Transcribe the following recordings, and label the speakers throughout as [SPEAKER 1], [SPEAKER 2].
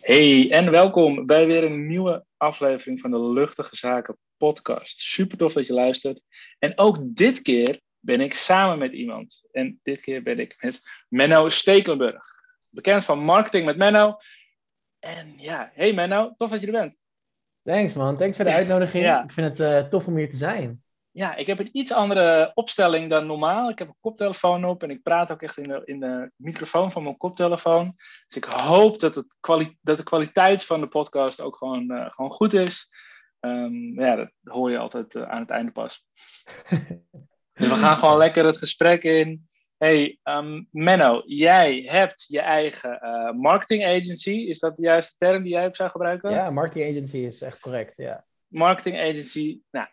[SPEAKER 1] Hey, en welkom bij weer een nieuwe aflevering van de Luchtige Zaken podcast. Super tof dat je luistert. En ook dit keer ben ik samen met iemand. En dit keer ben ik met Menno Stekelenburg. Bekend van Marketing met Menno. En ja, hey Menno, tof dat je er bent.
[SPEAKER 2] Thanks man, thanks voor de uitnodiging. Ik vind het uh, tof om hier te zijn.
[SPEAKER 1] Ja, ik heb een iets andere opstelling dan normaal. Ik heb een koptelefoon op en ik praat ook echt in de, in de microfoon van mijn koptelefoon. Dus ik hoop dat, het dat de kwaliteit van de podcast ook gewoon, uh, gewoon goed is. Um, ja, dat hoor je altijd uh, aan het einde pas. dus we gaan gewoon lekker het gesprek in. Hey, um, Menno, jij hebt je eigen uh, marketing agency. Is dat de juiste term die jij hebt zou gebruiken?
[SPEAKER 2] Ja, marketing agency is echt correct, ja.
[SPEAKER 1] Marketing agency. Nou,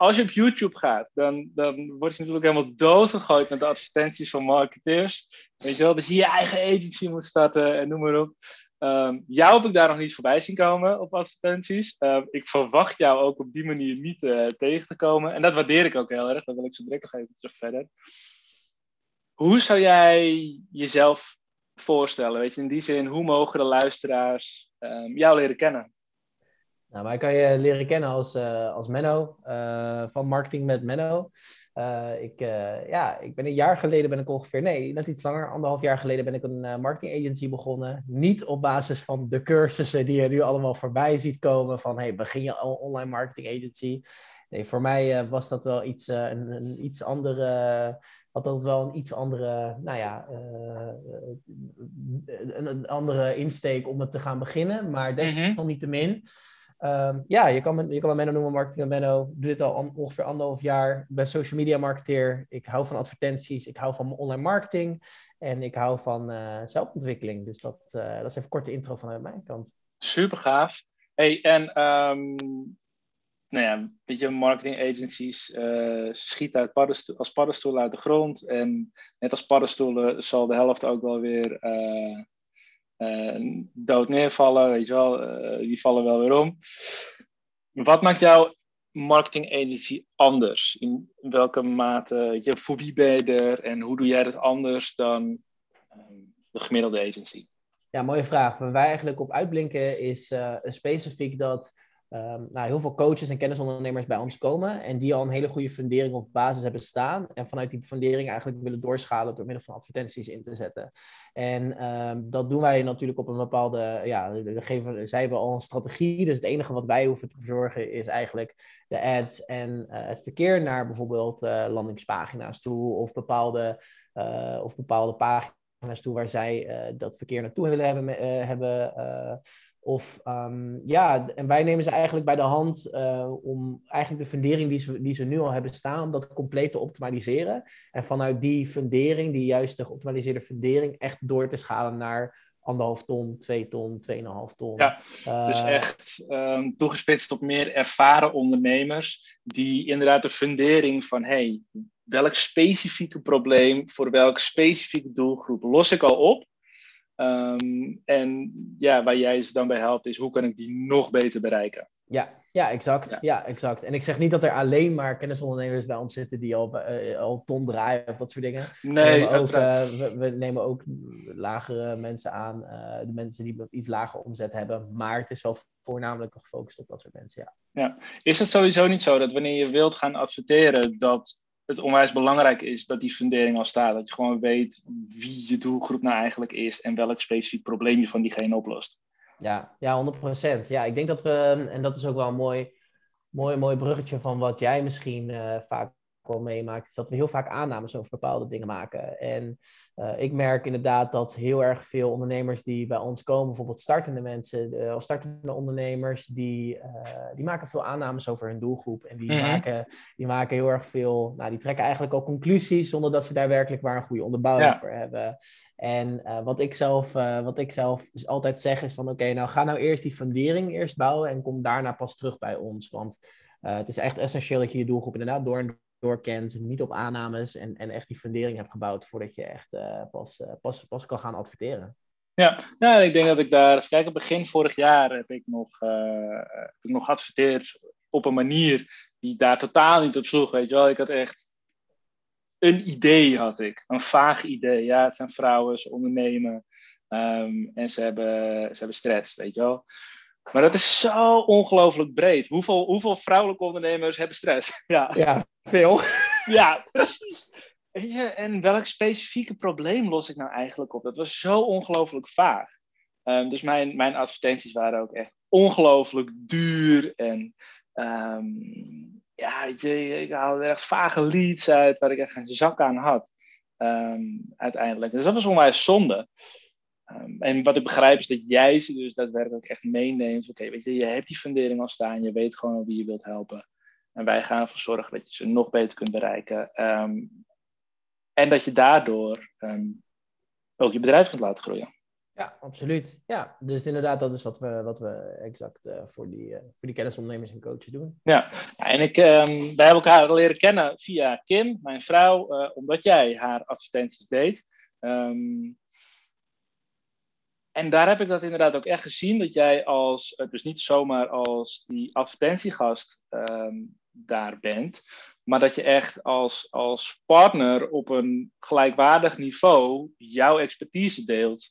[SPEAKER 1] als je op YouTube gaat, dan, dan word je natuurlijk helemaal doodgegooid met de advertenties van marketeers. Weet je wel, dus je je eigen agency moet starten en noem maar op. Um, jou heb ik daar nog niet voorbij zien komen op advertenties. Uh, ik verwacht jou ook op die manier niet uh, tegen te komen. En dat waardeer ik ook heel erg. Dan wil ik zo direct nog even terug verder. Hoe zou jij jezelf voorstellen? Weet je, in die zin, hoe mogen de luisteraars um, jou leren kennen?
[SPEAKER 2] Nou, mij kan je leren kennen als, uh, als Menno, uh, van Marketing met Menno. Uh, ik, ja, ik ben een jaar geleden ben ik ongeveer, nee, net iets langer, anderhalf jaar geleden ben ik een marketing agency begonnen. Niet op basis van de cursussen die je nu allemaal voorbij ziet komen van, hey, begin je al online marketing agency? Nee, voor mij was dat wel iets, een, een, iets andere, had dat wel een iets andere, nou ja, een, een, andere insteek om het te gaan beginnen. Maar desalniettemin... Mm -hmm. Um, ja, je kan, me, je kan me Menno noemen, marketing Menno. Ik doe dit al ongeveer anderhalf jaar. Ik ben social media marketeer. Ik hou van advertenties. Ik hou van online marketing. En ik hou van uh, zelfontwikkeling. Dus dat, uh, dat is even een korte intro vanuit mijn kant.
[SPEAKER 1] Super gaaf. Hey, en um, nou ja, je, marketing agencies uh, ze schieten uit paddensto als paddenstoelen uit de grond. En net als paddenstoelen zal de helft ook wel weer dood neervallen, weet je wel, uh, die vallen wel weer om. Wat maakt jouw marketing agency anders? In welke mate, je, voor wie ben je er en hoe doe jij dat anders dan um, de gemiddelde agency?
[SPEAKER 2] Ja, mooie vraag. Waar wij eigenlijk op uitblinken is uh, specifiek dat um, nou, heel veel coaches en kennisondernemers bij ons komen en die al een hele goede fundering of basis hebben staan en vanuit die fundering eigenlijk willen doorschalen door middel van advertenties in te zetten. En um, dat doen wij natuurlijk op een bepaalde, ja, geven, zij hebben al een strategie, dus het enige wat wij hoeven te verzorgen is eigenlijk de ads en uh, het verkeer naar bijvoorbeeld uh, landingspagina's toe of bepaalde, uh, of bepaalde pagina's toe waar zij dat verkeer naartoe willen hebben. Hebben of um, ja, en wij nemen ze eigenlijk bij de hand uh, om eigenlijk de fundering die ze, die ze nu al hebben staan, om dat compleet te optimaliseren. En vanuit die fundering, die juiste geoptimaliseerde fundering, echt door te schalen naar anderhalf ton, twee ton, tweeënhalf ton.
[SPEAKER 1] Ja, uh, dus echt um, toegespitst op meer ervaren ondernemers die inderdaad de fundering van hey, welk specifieke probleem voor welke specifieke doelgroep los ik al op? Um, en ja, waar jij ze dan bij helpt, is hoe kan ik die nog beter bereiken?
[SPEAKER 2] Ja, ja, exact. Ja. ja. exact. En ik zeg niet dat er alleen maar kennisondernemers bij ons zitten die al, uh, al ton draaien of dat soort dingen.
[SPEAKER 1] Nee,
[SPEAKER 2] we nemen, ook, uh, we, we, nemen ook lagere mensen aan, uh, de mensen die iets lager omzet hebben. Maar het is wel voornamelijk gefocust op dat soort mensen, ja.
[SPEAKER 1] ja. Is het sowieso niet zo dat wanneer je wilt gaan adverteren, dat het onwijs belangrijk is dat die fundering al staat. Dat je gewoon weet wie je doelgroep nou eigenlijk is en welk specifiek probleem je van diegene oplost.
[SPEAKER 2] Ja, ja 100%. Ja, ik denk dat we, en dat is ook wel een mooi, mooi, mooi bruggetje van wat jij misschien uh, vaak wel meemaakt, is dat we heel vaak aannames over bepaalde dingen maken. En uh, ik merk inderdaad dat heel erg veel ondernemers die bij ons komen, bijvoorbeeld startende mensen of startende ondernemers, die, uh, die maken veel aannames over hun doelgroep. En die, mm-hmm. maken, die maken heel erg veel, nou, die trekken eigenlijk al conclusies zonder dat ze daar werkelijk waar een goede onderbouwing ja. voor hebben. En wat, ik zelf, wat ik zelf altijd zeg is van oké, okay, nou ga nou eerst die fundering eerst bouwen en kom daarna pas terug bij ons. Want het is echt essentieel dat je je doelgroep inderdaad door en doorkent, niet op aannames en, en echt die fundering hebt gebouwd voordat je echt uh, pas, uh, pas, pas kan gaan adverteren.
[SPEAKER 1] Ja, nou, ik denk dat ik daar, kijk, begin vorig jaar heb ik nog, uh, ik nog geadverteerd op een manier die daar totaal niet op sloeg, weet je wel. Ik had echt een idee, had ik, een vaag idee. Ja, het zijn vrouwen, ze ondernemen. Ehm, en ze hebben, ze hebben stress, weet je wel. Maar dat is zo ongelooflijk breed. Hoeveel, hoeveel vrouwelijke ondernemers hebben stress?
[SPEAKER 2] Ja, ja veel.
[SPEAKER 1] Ja, precies. En welk specifieke probleem los ik nou eigenlijk op? Dat was zo ongelooflijk vaag. Um, dus mijn, mijn advertenties waren ook echt ongelooflijk duur. En um, ja, je, ik haalde echt vage leads uit waar ik echt geen zak aan had. Um, uiteindelijk. Dus dat was onwijs zonde. En wat ik begrijp is dat jij ze dus daadwerkelijk echt meeneemt. Oké, weet je, je hebt die fundering al staan. Je weet gewoon wie je wilt helpen. En wij gaan ervoor zorgen dat je ze nog beter kunt bereiken. en dat je daardoor ook je bedrijf kunt laten groeien.
[SPEAKER 2] Ja, absoluut. Ja, dus inderdaad, dat is wat we, wat we exact uh, voor, die, uh, voor die kennisondernemers en coaches doen.
[SPEAKER 1] Ja, en ik, um, wij hebben elkaar leren kennen via Kim, mijn vrouw, uh, omdat jij haar advertenties deed. Um, en daar heb ik dat inderdaad ook echt gezien, dat jij als, dus niet zomaar als die advertentiegast um, daar bent, maar dat je echt als, als partner op een gelijkwaardig niveau jouw expertise deelt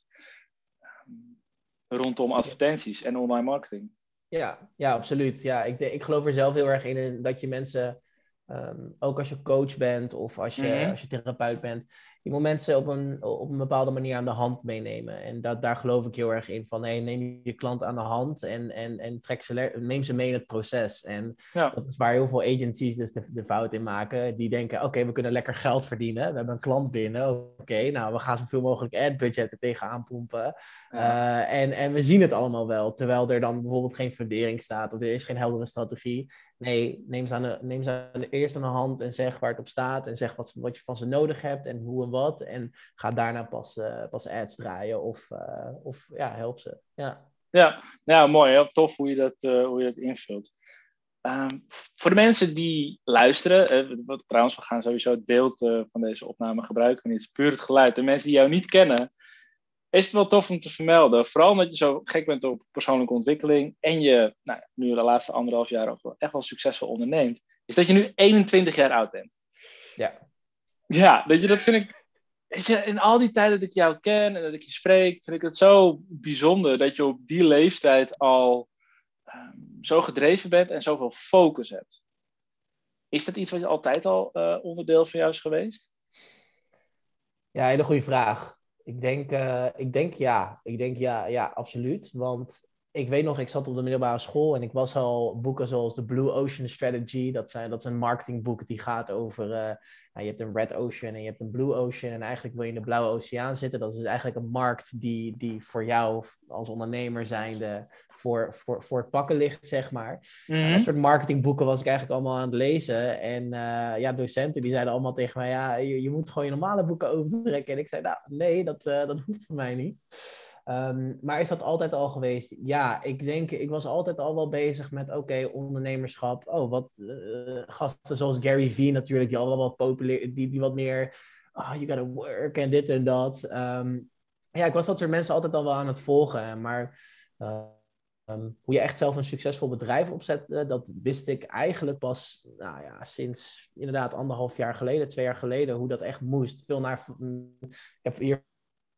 [SPEAKER 1] rondom advertenties en online marketing.
[SPEAKER 2] Ja, ja absoluut. Ja, ik, ik geloof er zelf heel erg in dat je mensen, um, ook als je coach bent of als je, mm-hmm. als je therapeut bent, je moet mensen op een, op een bepaalde manier aan de hand meenemen. En dat, daar geloof ik heel erg in. Van hey, neem je klant aan de hand en, en, en trek ze, neem ze mee in het proces. En dat is waar heel veel agencies dus de, de fout in maken. Die denken, oké, we kunnen lekker geld verdienen. We hebben een klant binnen. Oké, nou, we gaan zoveel mogelijk ad-budgetten tegenaan pompen. Uh, en, en we zien het allemaal wel. Terwijl er dan bijvoorbeeld geen fundering staat of er is geen heldere strategie. Nee, neem ze, aan de, neem ze aan de, eerst aan de hand en zeg waar het op staat. En zeg wat, wat je van ze nodig hebt en hoe wat. En ga daarna pas, uh, pas ads draaien of, uh, of ja, help ze. Ja,
[SPEAKER 1] ja, ja mooi. Heel tof hoe je dat, uh, hoe je dat invult. Um, voor de mensen die luisteren, wat, trouwens, we gaan sowieso het beeld van deze opname gebruiken. Het is puur het geluid. De mensen die jou niet kennen, is het wel tof om te vermelden. Vooral omdat je zo gek bent op persoonlijke ontwikkeling en je nou, nu de laatste anderhalf jaar ook wel echt wel succesvol onderneemt, is dat je nu 21 jaar oud bent.
[SPEAKER 2] Ja.
[SPEAKER 1] Ja, dat, je, dat vind ik. Weet je, in al die tijden dat ik jou ken en dat ik je spreek, vind ik het zo bijzonder dat je op die leeftijd al um, zo gedreven bent en zoveel focus hebt. Is dat iets wat je altijd al uh, onderdeel van jou is geweest?
[SPEAKER 2] Ja, hele goede vraag. Ik denk, uh, ik denk ja. Ik denk ja, ja, absoluut. Want ik weet nog, ik zat op de middelbare school en ik was al boeken zoals de Blue Ocean Strategy. Dat, zijn, dat is een marketingboek die gaat over, uh, nou, je hebt een Red Ocean en je hebt een Blue Ocean. En eigenlijk wil je in de Blauwe Oceaan zitten. Dat is dus eigenlijk een markt die, die voor jou als ondernemer zijnde voor, voor, voor het pakken ligt, zeg maar. Mm dat soort marketingboeken was ik eigenlijk allemaal aan het lezen. En uh, ja, docenten die zeiden allemaal tegen mij, ja, je, je moet gewoon je normale boeken overtrekken. En ik zei, nou nee, dat, uh, dat hoeft voor mij niet. Um, maar is dat altijd al geweest? Ja, ik denk, ik was altijd al wel bezig met, oké, ondernemerschap. Oh, wat uh, gasten zoals Gary Vee natuurlijk, die al wel wat populair, die, die wat meer, oh, you gotta work en dit en dat. Um, ja, ik was dat soort mensen altijd al wel aan het volgen, maar um, hoe je echt zelf een succesvol bedrijf opzet, dat wist ik eigenlijk pas, nou ja, sinds inderdaad anderhalf jaar geleden, twee jaar geleden, hoe dat echt moest. Veel naar, ik heb hier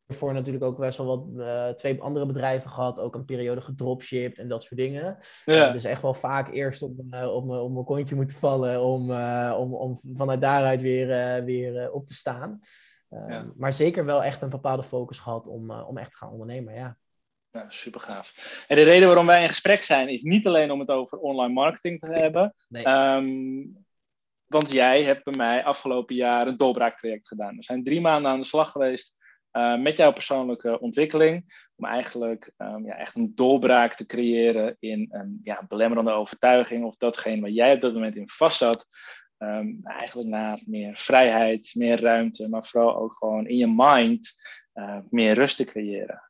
[SPEAKER 2] voor natuurlijk ook best wel wat uh, twee andere bedrijven gehad, ook een periode gedropshipped en dat soort dingen. Ja. Uh, dus echt wel vaak eerst op, uh, op, op mijn kontje moeten vallen om, om, om vanuit daaruit weer, weer op te staan. Ja. Maar zeker wel echt een bepaalde focus gehad om, om echt te gaan ondernemen, ja.
[SPEAKER 1] Ja, super gaaf. En de reden waarom wij in gesprek zijn is niet alleen om het over online marketing te hebben. Nee. Um, want jij hebt bij mij afgelopen jaar een doorbraaktraject gedaan. We zijn drie maanden aan de slag geweest uh, met jouw persoonlijke ontwikkeling. Om eigenlijk um, ja, echt een doorbraak te creëren in een ja, belemmerende overtuiging of datgene waar jij op dat moment in vast zat. Um, eigenlijk naar meer vrijheid, meer ruimte, maar vooral ook gewoon in je mind uh, meer rust te creëren.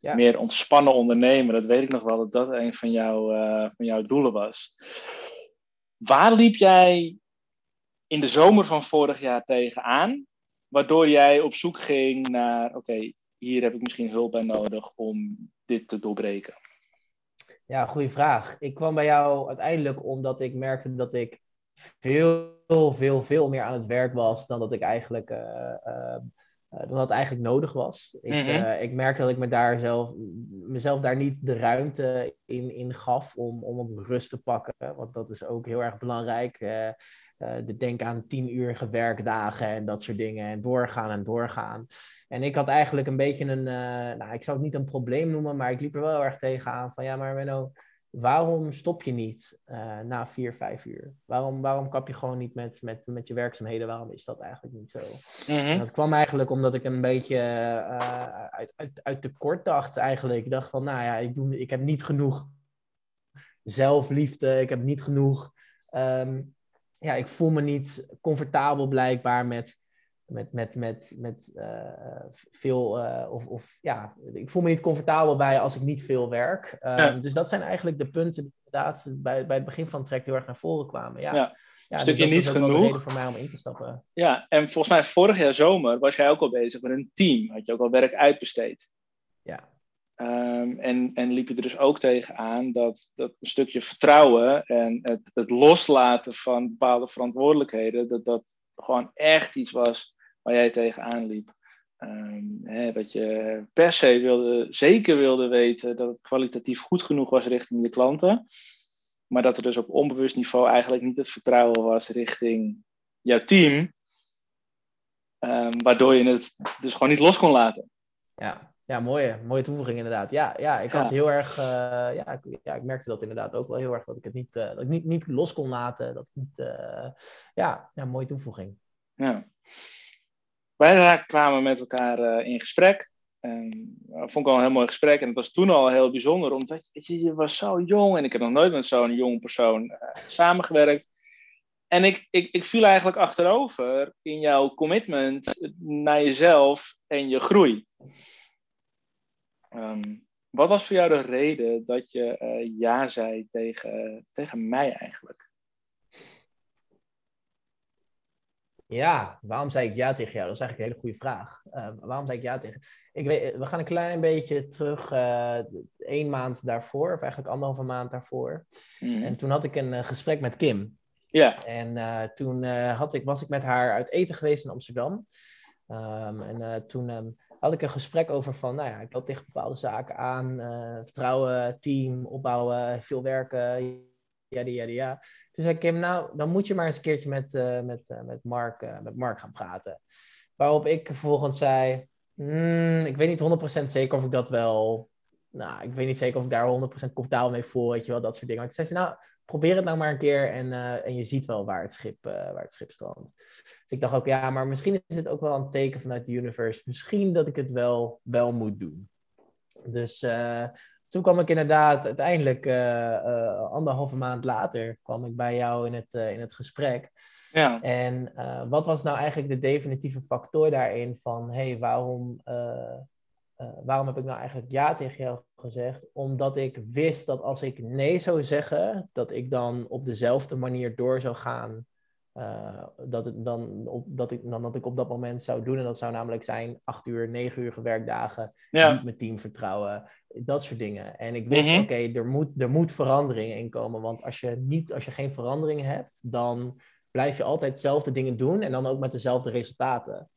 [SPEAKER 1] Ja. Meer ontspannen ondernemen. Dat weet ik nog wel dat dat een van, jou, uh, van jouw doelen was. Waar liep jij in de zomer van vorig jaar tegenaan? Waardoor jij op zoek ging naar, oké, hier heb ik misschien hulp bij nodig om dit te doorbreken?
[SPEAKER 2] Ja, goede vraag. Ik kwam bij jou uiteindelijk omdat ik merkte dat ik veel, veel, veel meer aan het werk was dan dat ik eigenlijk uh, uh, dan dat eigenlijk nodig was. Ik,
[SPEAKER 1] Mhm.
[SPEAKER 2] ik merkte dat ik me daar zelf, mezelf daar niet de ruimte in, in gaf om, om op rust te pakken. Want dat is ook heel erg belangrijk. Eh, eh, de denk aan tien uur werkdagen en dat soort dingen. En doorgaan en doorgaan. En ik had eigenlijk een beetje een, eh, nou, ik zou het niet een probleem noemen, maar ik liep er wel heel erg tegenaan van ja, maar Menno, waarom stop je niet eh, na vier, vijf uur? Waarom, waarom kap je gewoon niet met, met, met je werkzaamheden? Waarom is dat eigenlijk niet zo?
[SPEAKER 1] Mhm.
[SPEAKER 2] dat kwam eigenlijk omdat ik een beetje eh, uit, uit, uit tekort dacht eigenlijk. Ik dacht van, nou ja, ik, doe, ik heb niet genoeg zelfliefde. Ik heb niet genoeg... ehm, ja, ik voel me niet comfortabel blijkbaar met, met, met, met, met eh, veel... eh, of, of ja, ik voel me niet comfortabel bij als ik niet veel werk. Ehm,
[SPEAKER 1] Ja.
[SPEAKER 2] Dus dat zijn eigenlijk de punten die inderdaad bij, bij het begin van het traject heel erg naar voren kwamen. Ja,
[SPEAKER 1] Ja.
[SPEAKER 2] Ja,
[SPEAKER 1] Stukje
[SPEAKER 2] dus dat
[SPEAKER 1] niet genoeg.
[SPEAKER 2] reden voor mij om in te stappen.
[SPEAKER 1] Ja, en volgens mij vorig jaar zomer was jij ook al bezig met een team. Had je ook al werk uitbesteed.
[SPEAKER 2] Ja.
[SPEAKER 1] Ehm, en, en liep je er dus ook tegenaan dat, dat een stukje vertrouwen en het, het loslaten van bepaalde verantwoordelijkheden, dat dat gewoon echt iets was waar jij tegenaan liep. Ehm, hè, dat je per se wilde, zeker wilde weten dat het kwalitatief goed genoeg was richting je klanten. Maar dat er dus op onbewust niveau eigenlijk niet het vertrouwen was richting jouw team. Ehm, waardoor je het dus gewoon niet los kon laten.
[SPEAKER 2] Ja, ja mooie, mooie toevoeging inderdaad. Ja, ja ik had
[SPEAKER 1] Ja.
[SPEAKER 2] heel erg, eh, ja, ik, ja, ik merkte dat inderdaad ook wel heel erg, dat ik het niet, eh, dat ik niet, niet los kon laten. Dat ik niet, eh, ja, ja, mooie toevoeging.
[SPEAKER 1] Ja. Wij kwamen met elkaar in gesprek. En dat vond ik al een heel mooi gesprek. En het was toen al heel bijzonder, omdat je, je was zo jong. En ik heb nog nooit met zo'n jong persoon samengewerkt. En ik, ik, ik viel eigenlijk achterover in jouw commitment naar jezelf en je groei. Ehm, wat was voor jou de reden dat je eh, ja zei tegen, tegen mij eigenlijk?
[SPEAKER 2] Ja, waarom zei ik ja tegen jou? Dat is eigenlijk een hele goede vraag. Eh, waarom zei ik ja tegen? Ik weet, we gaan een klein beetje terug, eh één maand daarvoor, of eigenlijk anderhalve maand daarvoor.
[SPEAKER 1] Mhm.
[SPEAKER 2] En toen had ik een gesprek met Kim.
[SPEAKER 1] Ja,
[SPEAKER 2] En toen had ik, was ik met haar uit eten geweest in Amsterdam. Ehm, en toen ehm, had ik een gesprek over van, nou ja, ik loop tegen bepaalde zaken aan. eh, vertrouwen, team, opbouwen, veel werken, ja, ja, ja. Toen zei Kim, nou, dan moet je maar eens een keertje met, eh, met, eh, met, Mark, met Mark gaan praten. Waarop ik vervolgens zei, "Hmm, ik weet niet 100% zeker of ik dat wel... Nou, ik weet niet zeker of ik daar 100% comfortabel mee voel, weet je wel, dat soort dingen. Maar toen zei ze, nou, probeer het nou maar een keer en, eh, en je ziet wel waar het schip, eh, waar het schip strandt. Dus ik dacht ook, ja, maar misschien is het ook wel een teken vanuit de universe. Misschien dat ik het wel, wel moet doen. Dus eh, toen kwam ik inderdaad uiteindelijk anderhalve maand later kwam ik bij jou in het, in het gesprek.
[SPEAKER 1] ja.
[SPEAKER 2] En wat was nou eigenlijk de definitieve factor daarin van, hé, hey, waarom, eh, waarom heb ik nou eigenlijk ja tegen jou gezegd? Omdat ik wist dat als ik nee zou zeggen, dat ik dan op dezelfde manier door zou gaan. eh, dat, het dan op, dat, ik, dan dat ik op dat moment zou doen. En dat zou namelijk zijn acht uur, negen uur werkdagen
[SPEAKER 1] ja.
[SPEAKER 2] niet mijn team vertrouwen, dat soort dingen. En ik wist,
[SPEAKER 1] Mhm.
[SPEAKER 2] oké, er, moet, er moet verandering in komen. Want als je, niet, als je geen verandering hebt, dan blijf je altijd dezelfde dingen doen en dan ook met dezelfde resultaten.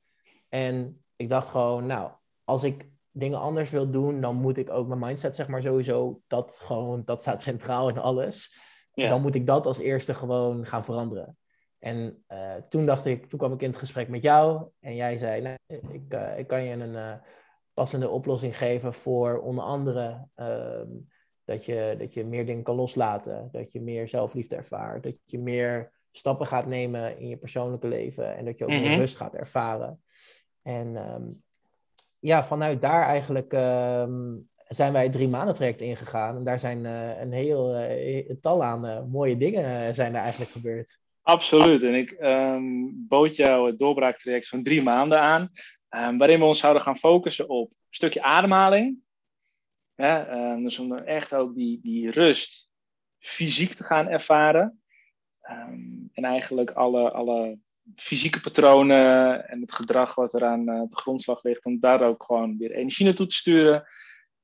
[SPEAKER 2] En ik dacht gewoon, nou, als ik dingen anders wil doen, dan moet ik ook mijn mindset, zeg maar, sowieso, dat gewoon, dat staat centraal in alles.
[SPEAKER 1] Ja.
[SPEAKER 2] Dan moet ik dat als eerste gewoon gaan veranderen. En eh, toen dacht ik, toen kwam ik in het gesprek met jou en jij zei, nou, ik, eh, ik kan je een eh, passende oplossing geven voor onder andere ehm, dat, je, dat je meer dingen kan loslaten, dat je meer zelfliefde ervaart, dat je meer stappen gaat nemen in je persoonlijke leven en dat je ook meer
[SPEAKER 1] Mhm.
[SPEAKER 2] rust gaat ervaren. En ehm, ja, vanuit daar eigenlijk ehm, zijn wij het drie maanden traject ingegaan. En daar zijn eh, een heel eh, tal aan eh, mooie dingen zijn er eigenlijk gebeurd.
[SPEAKER 1] Absoluut. En ik ehm, bood jou het doorbraaktraject van drie maanden aan, ehm, waarin we ons zouden gaan focussen op een stukje ademhaling. Dus om echt ook die, die rust fysiek te gaan ervaren. En eigenlijk alle, alle fysieke patronen en het gedrag wat er aan eh, de grondslag ligt, om daar ook gewoon weer energie naartoe te sturen,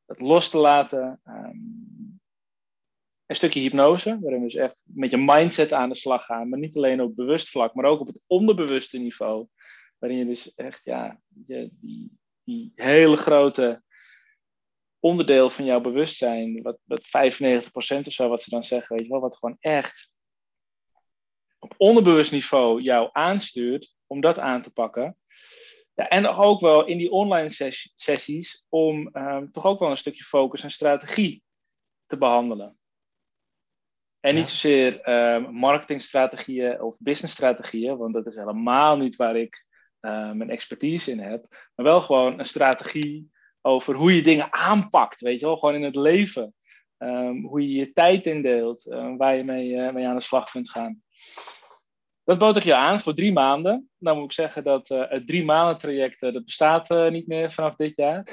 [SPEAKER 1] het los te laten. Ehm, een stukje hypnose, waarin we dus echt met je mindset aan de slag gaan. Maar niet alleen op bewust vlak, maar ook op het onderbewuste niveau. waarin je dus echt, ja, je, die, die hele grote onderdeel van jouw bewustzijn, wat, wat 95% of zo, wat ze dan zeggen, weet je wel, wat gewoon echt op onderbewust niveau jou aanstuurt om dat aan te pakken. Ja, en ook wel in die online sessies om um, toch ook wel een stukje focus en strategie te behandelen. En niet zozeer um, marketingstrategieën of businessstrategieën, want dat is helemaal niet waar ik uh, mijn expertise in heb. Maar wel gewoon een strategie over hoe je dingen aanpakt, weet je wel, gewoon in het leven. Um, hoe je je tijd indeelt, uh, waar je mee, uh, mee aan de slag kunt gaan. Dat bood ik je aan voor drie maanden. Dan moet ik zeggen dat uh, het drie maanden traject dat bestaat niet meer vanaf dit jaar.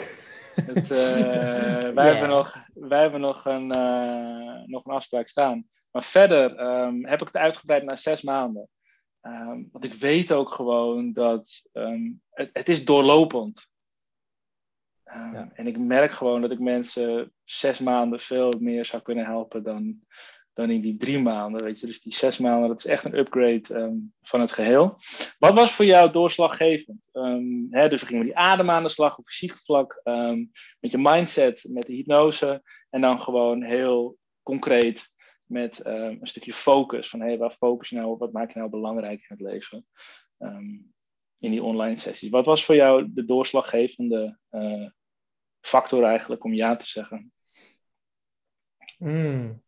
[SPEAKER 1] Het, wij, yeah. hebben nog, wij hebben nog een, nog een afspraak staan. Maar verder um, heb ik het uitgebreid naar zes maanden. Um, want ik weet ook gewoon dat um, het, het, is doorlopend. Ja. En ik merk gewoon dat ik mensen zes maanden veel meer zou kunnen helpen dan, in die drie maanden. Weet je? Dus die zes maanden, dat is echt een upgrade van het geheel. Wat was voor jou doorslaggevend? Hè, dus we gingen die adem aan de slag op fysiek vlak, met je mindset, met de hypnose. En dan gewoon heel concreet met um, een stukje focus. Van hey, waar focus je nou op? Wat maak je nou belangrijk in het leven? Um, in die online sessies. Wat was voor jou de doorslaggevende uh, factor eigenlijk om ja te zeggen?
[SPEAKER 2] Hmm.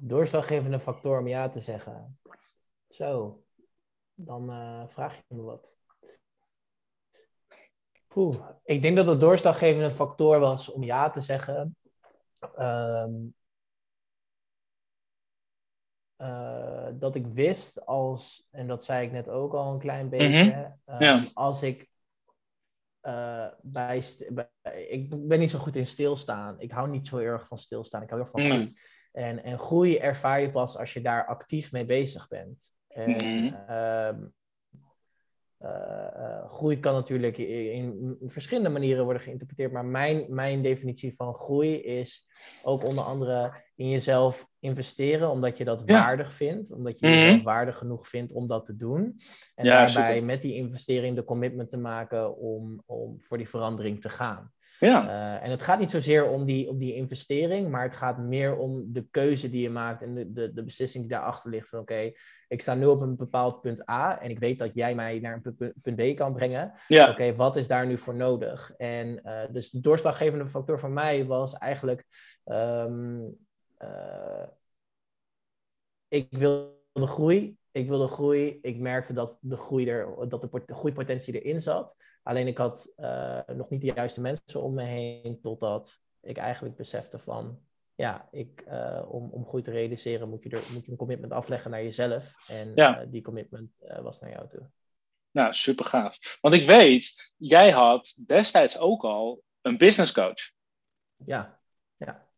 [SPEAKER 2] Doorslaggevende factor om ja te zeggen. Zo, dan uh, vraag je me wat. Poeh. Ik denk dat de doorslaggevende factor was om ja te zeggen. Um, uh, dat ik wist als, en dat zei ik net ook al een klein beetje, mm -hmm. um, als ik uh, bij, bij, ik ben niet zo goed in stilstaan. Ik hou niet zo erg van stilstaan. Ik hou heel van. Mm. En, en groei ervaar je pas als je daar actief mee bezig bent. En mm -hmm. um, uh, groei kan natuurlijk in, in, verschillende manieren worden geïnterpreteerd, maar mijn, mijn definitie van groei is ook onder andere in jezelf investeren, omdat je dat ja. waardig vindt, omdat je mm -hmm. jezelf waardig genoeg vindt om dat te doen. En ja, daarbij super. met die investering de commitment te maken om, om voor die verandering te gaan. Ja. Uh, en het gaat niet zozeer om die, om die investering, maar het gaat meer om de keuze die je maakt en de, de, de beslissing die daarachter ligt. Van oké, okay, ik sta nu op een bepaald punt A en ik weet dat jij mij naar een punt B kan brengen. Ja. Oké, okay, wat is daar nu voor nodig? En uh, dus de doorslaggevende factor voor mij was eigenlijk. Um, uh, ik wilde groei. Ik wilde groei. Ik merkte dat de, groei er, dat de groeipotentie erin zat. Alleen ik had uh, nog niet de juiste mensen om me heen, totdat ik eigenlijk besefte van, ja, ik, uh, om, om groei te realiseren moet je, er, moet je een commitment afleggen naar jezelf. En ja. uh, die commitment was naar jou toe.
[SPEAKER 1] Nou, super gaaf. Want ik weet, jij had destijds ook al een business coach.
[SPEAKER 2] Ja, ja.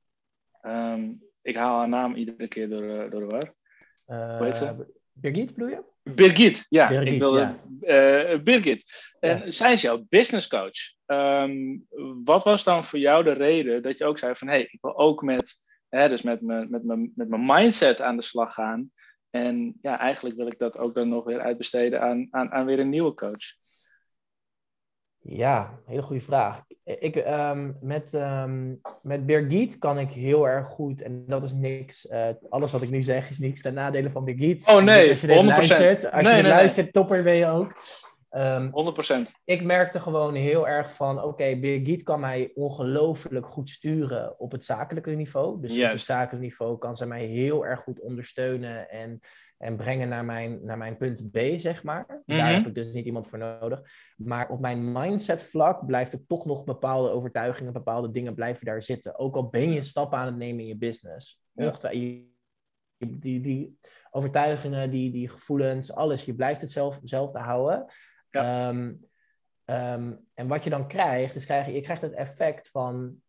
[SPEAKER 1] Um, ik haal haar naam iedere keer door, door de war.
[SPEAKER 2] Hoe heet ze? Birgit bedoel je?
[SPEAKER 1] Birgit, ja. Birgit, ik wilde, ja. Uh, Birgit. En ja. zij is jouw business coach. Um, wat was dan voor jou de reden dat je ook zei van... hé, hey, ik wil ook met, hè, dus met, me, met, me, met mijn mindset aan de slag gaan. En ja, eigenlijk wil ik dat ook dan nog weer uitbesteden aan, aan, aan weer een nieuwe coach.
[SPEAKER 2] Ja, hele goede vraag. Ik, um, met, um, met Birgit kan ik heel erg goed, en dat is niks, uh, alles wat ik nu zeg is niks ten nadele van Birgit.
[SPEAKER 1] Oh nee,
[SPEAKER 2] als je dit 100%. luistert, als nee, je dit nee, luistert, topper ben je ook.
[SPEAKER 1] Um, 100%.
[SPEAKER 2] Ik merkte gewoon heel erg van, oké, okay, Birgit kan mij ongelooflijk goed sturen op het zakelijke niveau. Dus Juist. op het zakelijke niveau kan ze mij heel erg goed ondersteunen en, en brengen naar mijn, naar mijn punt B, zeg maar. Mm -hmm. Daar heb ik dus niet iemand voor nodig. Maar op mijn mindset vlak blijft er toch nog bepaalde overtuigingen, bepaalde dingen blijven daar zitten. Ook al ben je stappen aan het nemen in je business. Ja. Die, die, die overtuigingen, die, die gevoelens, alles, je blijft het zelf, zelf te houden. Ja. Um, um, en wat je dan krijgt, is krijg je, je krijgt het effect van,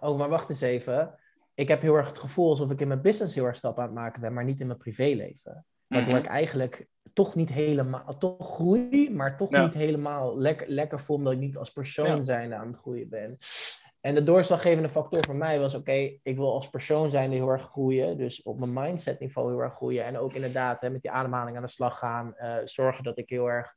[SPEAKER 2] oh, maar wacht eens even. Ik heb heel erg het gevoel alsof ik in mijn business heel erg stappen aan het maken ben, maar niet in mijn privéleven. Waardoor mm-hmm. ik eigenlijk toch niet helemaal, toch groei, maar toch ja. niet helemaal lekker, lekker voel, omdat ik niet als persoon ja. zijn aan het groeien ben. En de doorslaggevende factor voor mij was: oké, ik wil als persoon zijn heel erg groeien. Dus op mijn mindset niveau heel erg groeien. En ook inderdaad hè, met die ademhaling aan de slag gaan. Uh, zorgen dat ik heel erg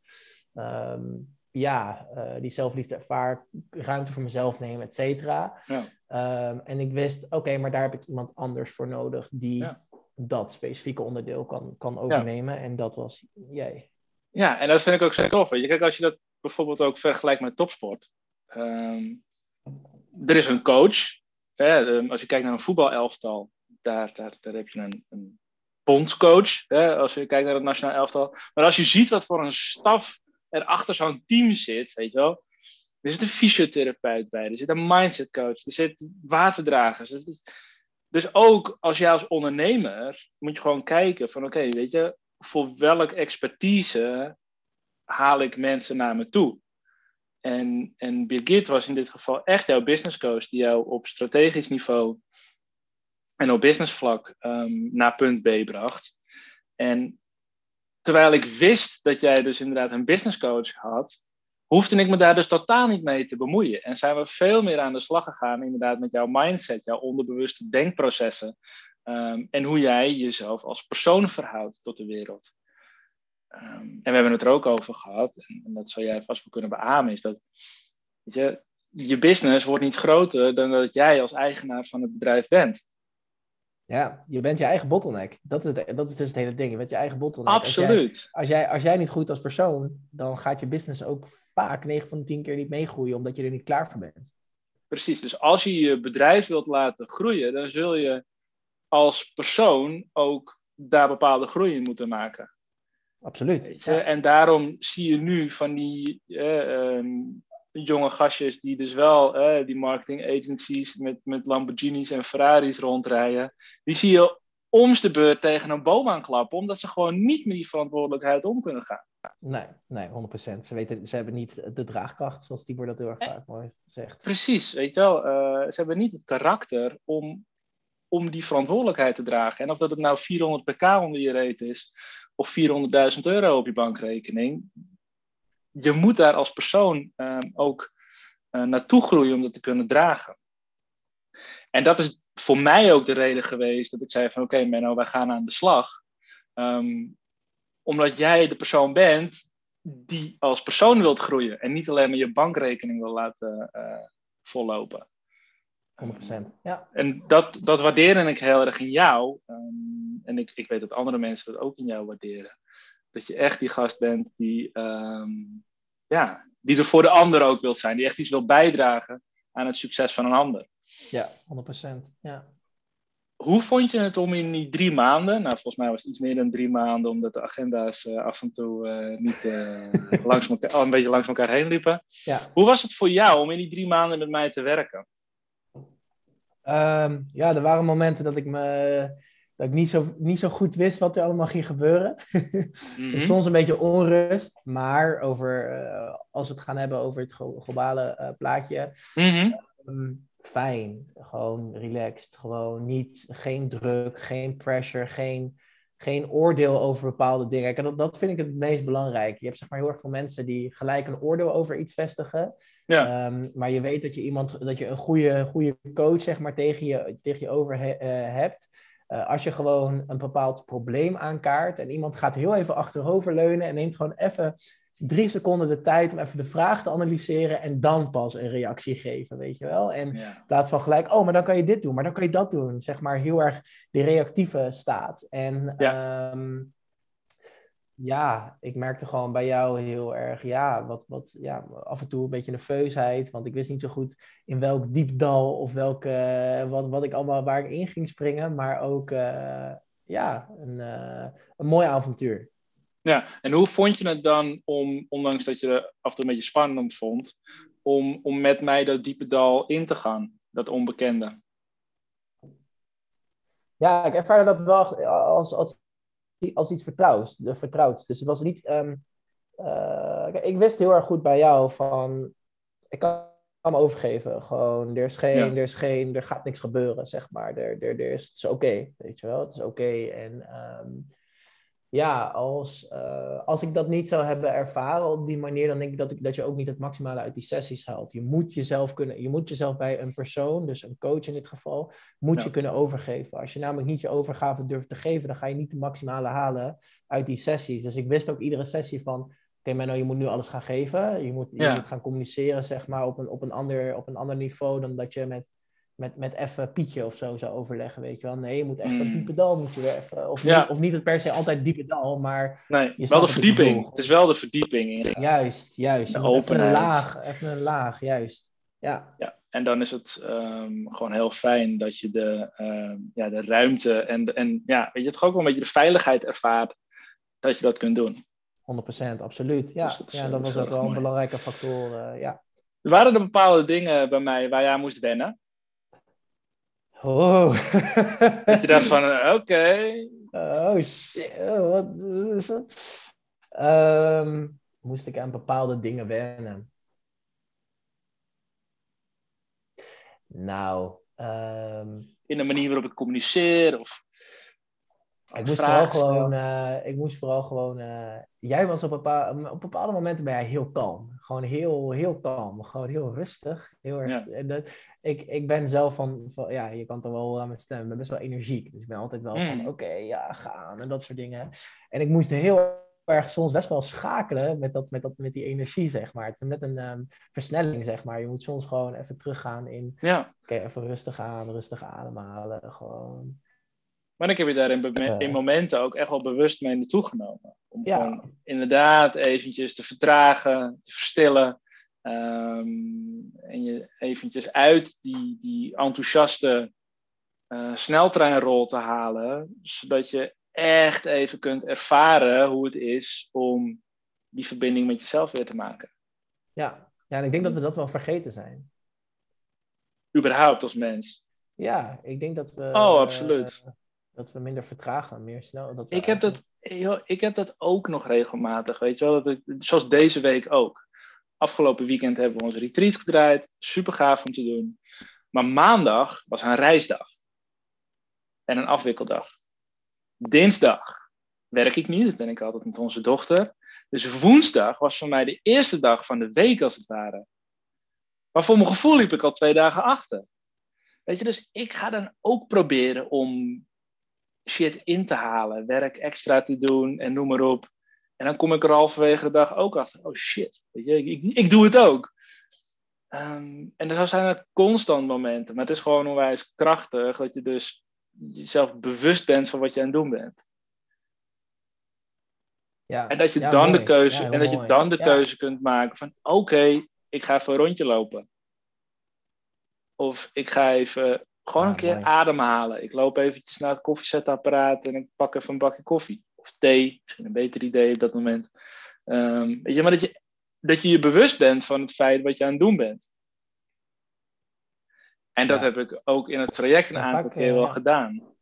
[SPEAKER 2] ehm, ja, uh, die zelfliefde ervaar, ruimte voor mezelf nemen, et cetera. Ja. Ehm, en ik wist, oké, maar daar heb ik iemand anders voor nodig die dat specifieke onderdeel kan, kan overnemen. En dat was jij.
[SPEAKER 1] Ja, en dat vind ik ook zo tof. Je, kijk, als je dat bijvoorbeeld ook vergelijkt met topsport. Ehm, er is een coach. Hè, als je kijkt naar een voetbalelftal, daar, daar, daar heb je een, een bondscoach. Hè, als je kijkt naar het nationaal elftal. Maar als je ziet wat voor een staf er achter zo'n team zit, weet je wel. Er zit een fysiotherapeut bij, er zit een mindset coach, er zit waterdragers. Dus ook als jij als ondernemer moet je gewoon kijken van oké, weet je, voor welke expertise haal ik mensen naar me toe? En, en Birgit was in dit geval echt jouw business coach, die jou op strategisch niveau en op business vlak um, naar punt B bracht. En terwijl ik wist dat jij dus inderdaad een business coach had, hoefde ik me daar dus totaal niet mee te bemoeien. En zijn we veel meer aan de slag gegaan, inderdaad, met jouw mindset, jouw onderbewuste denkprocessen. Um, en hoe jij jezelf als persoon verhoudt tot de wereld. Um, en we hebben het er ook over gehad, en, dat zou jij vast wel kunnen beamen, is dat je, je business wordt niet groter dan dat jij als eigenaar van het bedrijf bent.
[SPEAKER 2] Ja, je bent je eigen bottleneck. Dat is, het, dat is dus het hele ding. Je bent je eigen bottleneck.
[SPEAKER 1] Absoluut.
[SPEAKER 2] Als jij, als jij, als jij niet groeit als persoon, dan gaat je business ook vaak 9 van de 10 keer niet meegroeien, omdat je er niet klaar voor bent.
[SPEAKER 1] Precies. Dus als je je bedrijf wilt laten groeien, dan zul je als persoon ook daar bepaalde groei in moeten maken.
[SPEAKER 2] Absoluut.
[SPEAKER 1] En daarom zie je nu van die eh, jonge gastjes die dus wel eh, die marketing agencies met, met Lamborghinis en Ferraris rondrijden, die zie je oms de beurt tegen een boom aanklappen, omdat ze gewoon niet met die verantwoordelijkheid om kunnen gaan.
[SPEAKER 2] Nee, nee, 100%. Ze, weten, ze hebben niet de draagkracht, zoals Tibor dat heel erg vaak mooi zegt.
[SPEAKER 1] Precies, weet je wel. Uh, ze hebben niet het karakter om, om die verantwoordelijkheid te dragen. En of dat het nou 400 pk onder je reet is, of 400.000 euro op je bankrekening, je moet daar als persoon ehm, ook uh, naartoe groeien om dat te kunnen dragen. En dat is voor mij ook de reden geweest dat ik zei van oké okay, Menno, wij gaan aan de slag. Um, omdat jij de persoon bent die als persoon wilt groeien en niet alleen maar je bankrekening wil laten uh, vollopen.
[SPEAKER 2] 100%. Ja.
[SPEAKER 1] En dat, dat waardeer ik heel erg in jou. Um, en ik, ik weet dat andere mensen dat ook in jou waarderen dat je echt die gast bent die, um, ja, die er voor de ander ook wilt zijn. Die echt iets wil bijdragen aan het succes van een ander.
[SPEAKER 2] Ja, 100%. Ja.
[SPEAKER 1] Hoe vond je het om in die drie maanden, nou volgens mij was het iets meer dan drie maanden, omdat de agenda's uh, af en toe uh, niet uh, langs elkaar, een beetje langs elkaar heen liepen. Ja. Hoe was het voor jou om in die drie maanden met mij te werken?
[SPEAKER 2] Um, ja, er waren momenten dat ik me dat ik niet zo, niet zo goed wist wat er allemaal ging gebeuren. soms een beetje onrust, maar over, uh, als we het gaan hebben over het globale uh, plaatje, mm um, fijn, gewoon relaxed, gewoon niet, geen druk, geen pressure, geen, geen oordeel over bepaalde dingen. En dat, dat vind ik het meest belangrijk. Je hebt zeg maar heel erg veel mensen die gelijk een oordeel over iets vestigen. Ja. Um, maar je weet dat je iemand, dat je een goede, goede coach zeg maar tegen je, tegen je over he, uh, hebt uh, als je gewoon een bepaald probleem aankaart en iemand gaat heel even achteroverleunen en neemt gewoon even drie seconden de tijd om even de vraag te analyseren en dan pas een reactie geven, weet je wel? En in plaats van gelijk, oh, maar dan kan je dit doen, maar dan kan je dat doen. Zeg maar heel erg die reactieve staat. En ja. Um, ja, ik merkte gewoon bij jou heel erg, ja, wat, wat, ja, af en toe een beetje nerveusheid. Want ik wist niet zo goed in welk diepdal of welke, wat, wat ik allemaal, waar ik in ging springen. Maar ook, uh, ja, een, uh, een mooi avontuur.
[SPEAKER 1] Ja, en hoe vond je het dan om, ondanks dat je het af en toe een beetje spannend vond, om, om met mij dat diepe dal in te gaan, dat onbekende?
[SPEAKER 2] Ja, ik ervaarde dat wel als, als als iets vertrouwds. vertrouwds. Dus het was niet. Um, uh, ik wist heel erg goed bij jou van. Ik kan me overgeven. Gewoon, er is geen, er is geen, er gaat niks gebeuren, zeg maar. Er, er, er is, het is oké, weet je wel. Het is oké. En um, ja, als, uh, als ik dat niet zou hebben ervaren op die manier, dan denk ik dat, ik dat je ook niet het maximale uit die sessies haalt. Je moet jezelf kunnen, je moet jezelf bij een persoon, dus een coach in dit geval, moet je kunnen overgeven. Als je namelijk niet je overgave durft te geven, dan ga je niet de maximale halen uit die sessies. Dus ik wist ook iedere sessie van, oké okay, Menno, je moet nu alles gaan geven. Je moet, je moet gaan communiceren, zeg maar, op een, op, een ander, op een ander niveau dan dat je met met, met even Pietje of zo zou overleggen, weet je wel. Nee, je moet echt een mm. diepe dal moet je weer even. Of, niet, of niet het per se altijd diepe dal, maar...
[SPEAKER 1] Nee, wel de verdieping. Het is wel de verdieping.
[SPEAKER 2] Juist, juist. Even een laag, even een laag, juist. Ja.
[SPEAKER 1] ja. En dan is het um, gewoon heel fijn dat je de, um, ja, de ruimte en, en ja, weet je, het ook wel een beetje de veiligheid ervaart dat je dat kunt doen.
[SPEAKER 2] 100%, absoluut. Ja, dus dat, ja, dat was ook wel een belangrijke factor. Uh, ja.
[SPEAKER 1] Waren er bepaalde dingen bij mij waar jij moest wennen?
[SPEAKER 2] Oh.
[SPEAKER 1] dat je dacht van, eh, oké.
[SPEAKER 2] Oh shit, oh, wat is dat? Ehm, moest ik aan bepaalde dingen wennen? Nou, um...
[SPEAKER 1] in de manier waarop ik communiceer of
[SPEAKER 2] ik moest, vooral gewoon, uh, ik moest vooral gewoon. Uh, jij was op, bepaalde, op bepaalde momenten ben jij heel kalm. Gewoon heel, heel kalm. Gewoon heel rustig. Heel erg, en dat, ik, ik ben zelf van, van, Ja, je kan toch wel met stem. Ik ben best wel energiek. Dus ik ben altijd wel van. Hmm. Oké, ja, gaan. En dat soort dingen. En ik moest heel erg soms best wel schakelen met, dat, met, dat, met die energie, zeg maar. Het is net een um, versnelling, zeg maar. Je moet soms gewoon even teruggaan in...
[SPEAKER 1] Ja.
[SPEAKER 2] Oké, even rustig aan, rustig ademhalen. Gewoon
[SPEAKER 1] maar ik heb je daar in, in, momenten ook echt wel bewust mee naartoe genomen. Om gewoon inderdaad eventjes te vertragen, te verstillen. Um, en je eventjes uit die, die enthousiaste uh, sneltreinrol te halen. Zodat je echt even kunt ervaren hoe het is om die verbinding met jezelf weer te maken.
[SPEAKER 2] Ja, ja en ik denk dat we dat wel vergeten zijn.
[SPEAKER 1] Überhaupt als mens.
[SPEAKER 2] Ja, ik denk dat we.
[SPEAKER 1] Oh, absoluut.
[SPEAKER 2] Uh, dat we minder vertragen, meer snel. Dat
[SPEAKER 1] ik, heb dat, ik heb dat ook nog regelmatig, weet je wel. Dat ik, zoals deze week ook. Afgelopen weekend hebben we onze retreat gedraaid. Super gaaf om te doen. Maar maandag was een reisdag. En een afwikkeldag. Dinsdag werk ik niet, dat ben ik altijd met onze dochter. Dus woensdag was voor mij de eerste dag van de week, als het ware. Maar voor mijn gevoel liep ik al twee dagen achter. Weet je, dus ik ga dan ook proberen om shit in te halen, werk extra te doen en noem maar op. En dan kom ik er halverwege de dag ook achter. Oh shit, weet je, ik, ik, doe het ook. Um, en dan zijn constant momenten, maar het is gewoon onwijs krachtig dat je dus jezelf bewust bent van wat je aan het doen bent.
[SPEAKER 2] Ja,
[SPEAKER 1] en dat je dan de keuze, en dat je dan de keuze kunt maken van oké, ik ga even een rondje lopen. Of ik ga even gewoon een keer ademhalen. Ik loop eventjes naar het koffiezetapparaat en ik pak even een bakje koffie. Of thee, misschien een beter idee op dat moment. Um, weet je, maar dat je, dat je je bewust bent van het feit wat je aan het doen bent. En dat heb ik ook in het traject een aantal keer wel gedaan.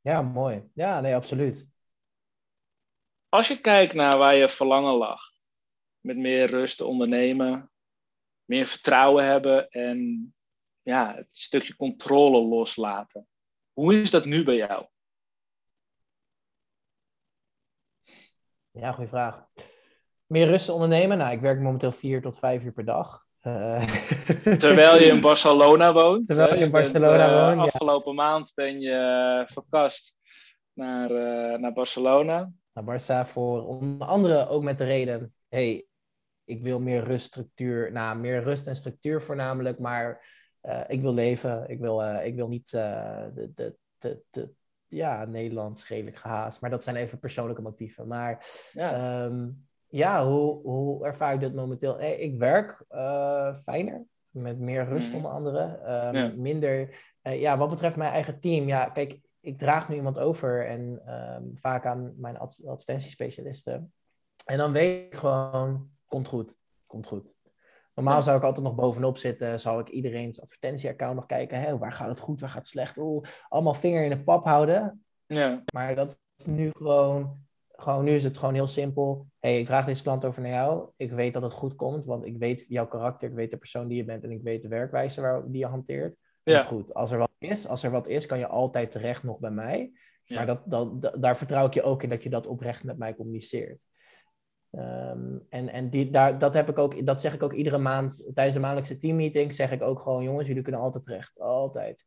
[SPEAKER 2] Ja, mooi. Ja, nee, absoluut.
[SPEAKER 1] Als je kijkt naar waar je verlangen lag, met meer rust te ondernemen, meer vertrouwen hebben en ja, het stukje controle loslaten. Hoe is dat nu bij jou?
[SPEAKER 2] Ja, goede vraag. Meer rust ondernemen? Nou, ik werk momenteel vier tot vijf uur per dag. Uh...
[SPEAKER 1] Terwijl je in Barcelona woont.
[SPEAKER 2] Terwijl je in Barcelona bent, uh,
[SPEAKER 1] woont. Afgelopen maand ben je uh, verkast naar, naar Barcelona.
[SPEAKER 2] Naar Barça voor onder andere ook met de reden. Hey, ik wil meer rust, structuur, nou, meer rust en structuur voornamelijk, maar uh, ik wil leven. Ik wil, uh, ik wil niet uh, de, de, de, de, ja, Nederlands redelijk gehaast, maar dat zijn even persoonlijke motieven. Maar ja, um, ja hoe, hoe ervaar ik dit momenteel? Hey, ik werk fijner, met meer rust mm. onder andere. Um, ja. Minder, ja, wat betreft mijn eigen team, ja, kijk, ik draag nu iemand over en um, vaak aan mijn advertentiespecialisten. En dan weet ik gewoon, komt goed. Komt goed. Normaal zou ik altijd nog bovenop zitten. Zou ik iedereen's advertentieaccount nog kijken. Hè, waar gaat het goed, waar gaat het slecht? Oeh, allemaal vinger in de pap houden.
[SPEAKER 1] Ja.
[SPEAKER 2] Maar dat is nu gewoon... Gewoon, nu is het gewoon heel simpel. hey, ik draag deze klant over naar jou. Ik weet dat het goed komt, want ik weet jouw karakter. Ik weet de persoon die je bent en ik weet de werkwijze waar, die je hanteert. ja. goed. Als er wat is, als er wat is, kan je altijd terecht nog bij mij. Maar dat, dat, daar vertrouw ik je ook in dat je dat oprecht met mij communiceert. Ehm, en en die, daar, dat, heb ik ook, dat zeg ik ook iedere maand tijdens de maandelijkse teammeeting. Zeg ik ook gewoon, jongens, jullie kunnen altijd terecht. Altijd.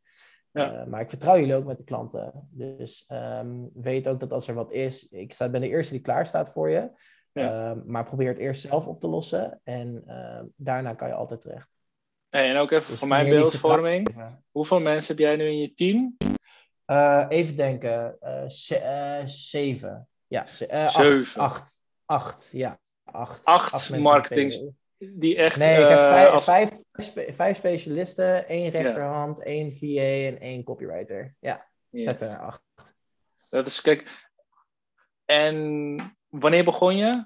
[SPEAKER 2] Ja. Eh, maar ik vertrouw jullie ook met de klanten. Dus ehm, weet ook dat als er wat is, ik sta, ben de eerste die klaar staat voor je. Ja. Ehm, maar probeer het eerst zelf op te lossen. En daarna kan je altijd terecht.
[SPEAKER 1] en ook even dus voor mijn beeldvorming. Hoeveel mensen heb jij nu in je team?
[SPEAKER 2] Uh, even denken. Uh, zeven. Ja, zeven. Acht, acht. ja. Acht,
[SPEAKER 1] acht, marketing die echt...
[SPEAKER 2] Nee, ik heb vijf, vijf, vijf, specialisten, één rechterhand, ja. één VA en één copywriter. Ja, ja. zet er acht.
[SPEAKER 1] Dat is, kijk... En wanneer begon je?